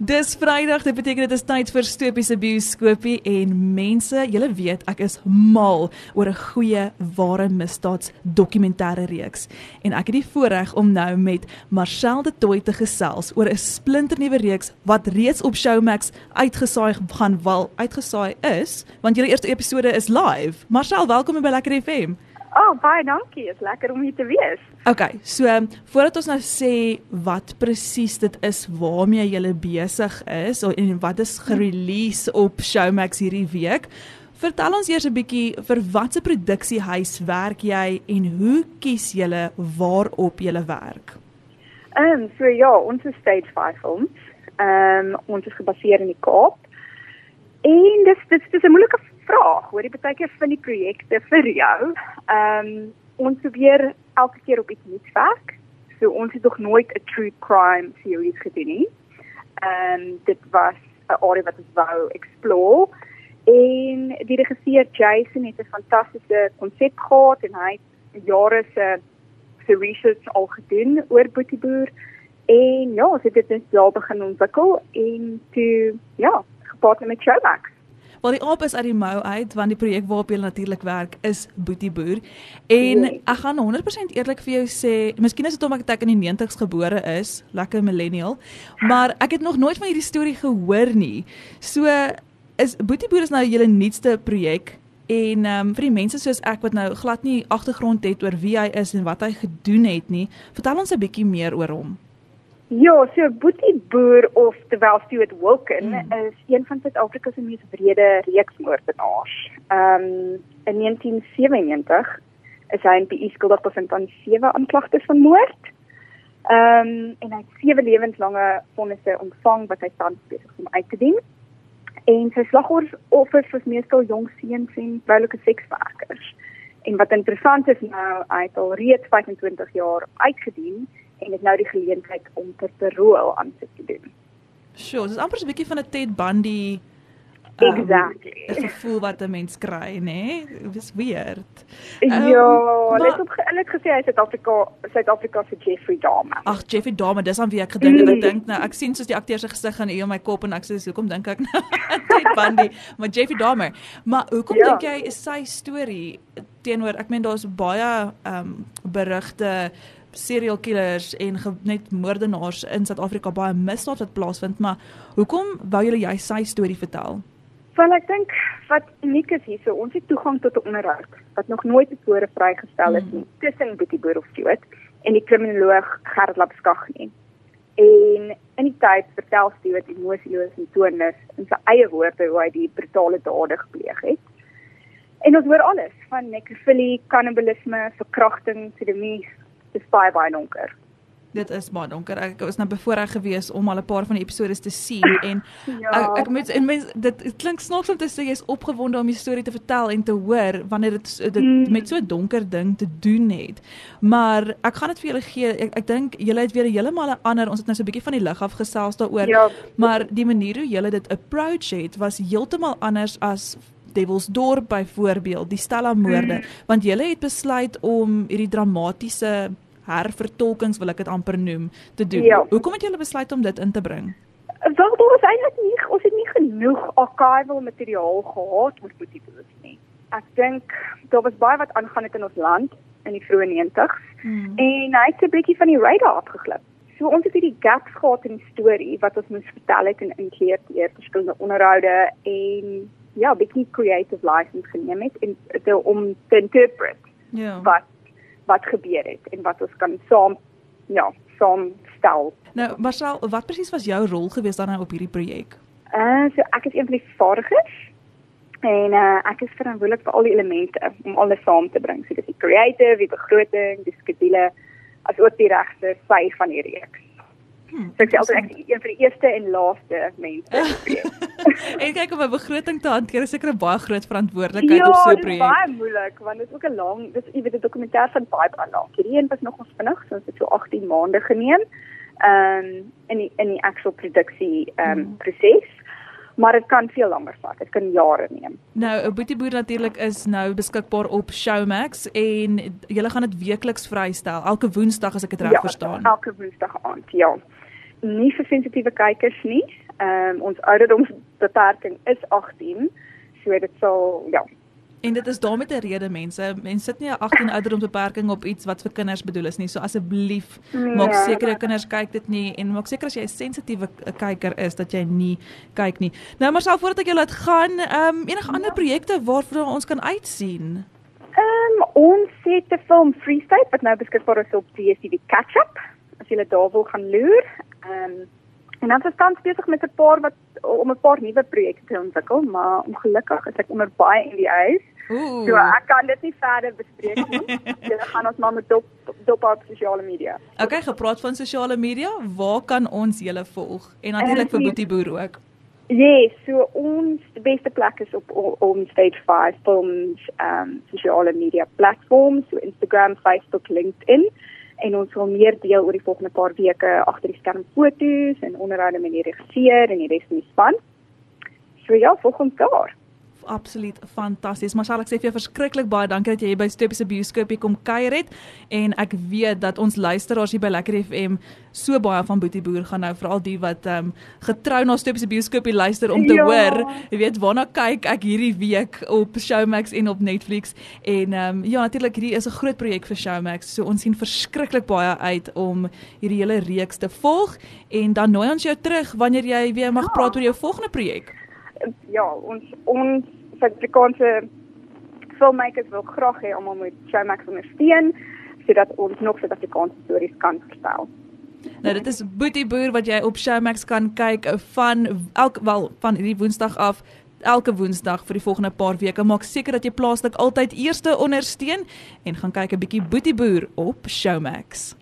Dis Vrydag, dit beteken dit is tyd vir Stoopie se bioskoopie en mense, julle weet ek is mal oor 'n goeie ware misdaads dokumentêre reeks. En ek het die voorreg om nou met Marcel de Tooi te gesels oor 'n splinternuwe reeks wat reeds op Showmax uitgesaai gaan wel uitgesaai is, want julle eerste episode is live. Marcel, welkom by Lekker FM. Oh, baie dankie. Dit is lekker om hier te wees. Okay, so voordat ons nou sê wat presies dit is waarmee jy besig is en wat is gerelease op Showmax hierdie week, vertel ons eers 'n bietjie vir watse produksiehuis werk jy en hoe kies jy waarop jy werk? Ehm, um, so ja, ons is Stage 5 Films. Ehm, um, ons is gebaseer in die Kaap. En dis dis dis 'n moeilike vraag, hoor jy baie keer van die projekte vir jou. Ehm um, ons probeer elke keer op iets nuuts werk. So ons het nog nooit 'n true crime series gedoen nie. Ehm um, dit was 'n area wat ons wou explore. En die regisseur Jason het 'n fantastiese konsep gehad en hy het jare se se research al gedoen oor Boetieboer. En ja, ons het dit net daar begin ontwikkel en toe ja, gepaard met Showmax. Wel die aap is uit die mou uit want die projek waarop jy natuurlik werk is Boetie Boer. En ek gaan 100% eerlik vir jou sê, miskien is dit omdat ek in die 90's gebore is, lekker millennial, maar ek het nog nooit van hierdie storie gehoor nie. So is Boetie Boer is nou julle nuutste projek en ehm um, vir die mense soos ek wat nou glad nie agtergrond het oor wie hy is en wat hy gedoen het nie, vertel ons 'n bietjie meer oor hom. Ja, so Boetie Boer of terwyl Stuart Wilken mm. is een van Suid-Afrika se mees wrede reeksmoordenaars. Ehm um, in 1997 is hy in PE skuldig bevind aan sewe aanklagtes van moord. Ehm um, en hy het sewe lewenslange vonnisse ontvang wat hy tans besig is om uit te dien. En sy slagoffers was meestal jong seuns en vroulike sekswerkers. En wat interessant is nou, hy het al reeds 25 jaar uitgedien en het nou die geleentheid om ter parol aan te doen. Sjoe, dis amper so 'n bietjie van 'n Ted Bundy um, Exactly. Dis 'n gevoel wat 'n mens kry, nê? Nee? Dis weird. Um, ja, hulle het op hulle het gesê hy is Suid-Afrika, Suid-Afrika se Jeffrey Dahmer. Ag, Jeffrey Dahmer, dis aan wie ek gedink het. Mm. Ek dink nou, ek sien soos die akteur se gesig gaan hier in my kop en ek sê hoekom dink ek nou Ted Bundy, maar Jeffrey Dahmer. Maar hoekom ja. dink jy is sy storie teenoor ek meen daar's baie ehm um, berigte serial killers en net moordenaars in Suid-Afrika baie misdaad wat plaasvind, maar hoekom wou julle jy sy storie vertel? Want ek dink wat uniek is hier, so ons het toegang tot 'n onderhoud wat nog nooit tevore vrygestel is mm. tussen Boetie Boer of Stuart en die kriminoloog Gerard Lapskag nie. En in die tyd vertel Stuart emosieloos en toonus in sy eie woorde hoe hy die brutale dade gepleeg het. En ons hoor alles van necrophilie, kannibalisme, verkrachting, sodomie, dis baie baie donker. Dit is baie donker. Ek was nou bevoorreg geweest om al 'n paar van die episode te sien en ja. ek, ek moet en mens dit klink snaaks om te sê jy's opgewonde om die storie te vertel en te hoor wanneer dit dit mm. met so 'n donker ding te doen het. Maar ek gaan dit vir julle gee. Ek, ek dink julle het weer heeltemal 'n ander ons het nou so 'n bietjie van die lig af gesels daaroor. Ja. Maar die manier hoe julle dit approach het was heeltemal anders as Devil's Dorp byvoorbeeld, die Stella moorde, mm. want jy het besluit om hierdie dramatiese hervertolkings wil ek dit amper noem te doen. Ja. Hoekom het jy besluit om dit in te bring? Wel, daar was eintlik nie ons het nie genoeg archival materiaal gehad oor Boetiepoes nie. Ek dink daar was baie wat aangaan het in ons land in die vroeë 90s mm. en hy het 'n bietjie van die radar afgeglip. So ons het hierdie gaps gehad in die storie wat ons moes vertel het en inkleer deur verskillende onderhoude en ja, bietjie creative license geneem het en te, om te interpret ja. wat wat gebeur het en wat ons kan saam ja, saam stel. Nou, Marcel, wat presies was jou rol gewees dan op hierdie projek? Uh, so ek is een van die vaardigers en uh, ek is verantwoordelik vir al die elemente om alles saam te bring. So dis die creative, die begroting, die skedule, asook die regte sy van die reeks. So ek sê altyd ek is een van die eerste en laaste mense. en kyk om 'n begroting te hanteer is seker 'n baie groot verantwoordelikheid ja, op so 'n projek. Ja, baie moeilik want dit is ook 'n lang, dis jy weet 'n dokumentêr van baie baie lank. Hierdie een was nog ons vinnig, so dit het so 18 maande geneem. Ehm um, in die in die actual produksie ehm um, proses maar dit kan veel langer vat. Dit kan jare neem. Nou, Boetie Boer natuurlik is nou beskikbaar op Showmax en jy gaan dit weekliks vrystel elke Woensdag as ek dit reg ja, verstaan. Elke Woensdag aand, ja. Nie vir sensitiewe kykers nie. Ehm um, ons ouderdomsbeperking is 18. So dit sal ja. En dit is daarmee te rede mense. Mense sit nie 'n 18 ouderdomsbeperking op iets wat vir kinders bedoel is nie. So asseblief nee, maak seker jou kinders kyk dit nie en maak seker as jy 'n sensitiewe kyker is dat jy nie kyk nie. Nou maar self voordat ek jou laat gaan, ehm um, enige ander projekte waarvoor ons kan uitsien? Ehm um, ons het 'n film Free State wat nou beskikbaar is op DStv Catch Up. As jy daar wil gaan loer. Ehm um, en dan is tans besig met 'n paar wat om 'n paar nuwe projekte te ontwikkel, maar ongelukkig is ek onder baie NDA's. Ooh. So ek kan dit nie verder bespreek nie. Jy gaan ons maar met dop dop op sosiale media. Okay, gepraat van sosiale media, waar kan ons julle volg? En natuurlik vir Boetie Boer ook. Yes, so ons beste plek is op on Stage 5 films um sosiale media platforms, so Instagram, Facebook, LinkedIn en ons sal meer deel oor die volgende paar weke agter die skerm foto's en onderhoude met die regisseur en die res van die span. So ja, volgende jaar absoluut fantasties. Marcel, ek sê vir jou verskriklik baie dankie dat jy hier by Stopie se bioskoop kom kuier het en ek weet dat ons luisteraars hier by Lekker FM so baie van Boetie Boer gaan nou veral die wat ehm um, getrou na Stopie se bioskoop luister om te ja. hoor, jy weet waarna kyk ek hierdie week op Showmax en op Netflix en ehm um, ja, natuurlik hierdie is 'n groot projek vir Showmax. So ons sien verskriklik baie uit om hierdie hele reeks te volg en dan nooi ons jou terug wanneer jy weer mag ja. praat oor jou volgende projek ja, ons ons Suid-Afrikaanse filmmakers wil graag hê om met Showmax ondersteun sodat ons nog Suid-Afrikaanse stories kan vertel. Nou dit is Boetie Boer wat jy op Showmax kan kyk van elk wel van hierdie Woensdag af elke Woensdag vir die volgende paar weke. Maak seker dat jy plaaslik altyd eerste ondersteun en gaan kyk 'n bietjie Boetie Boer op Showmax.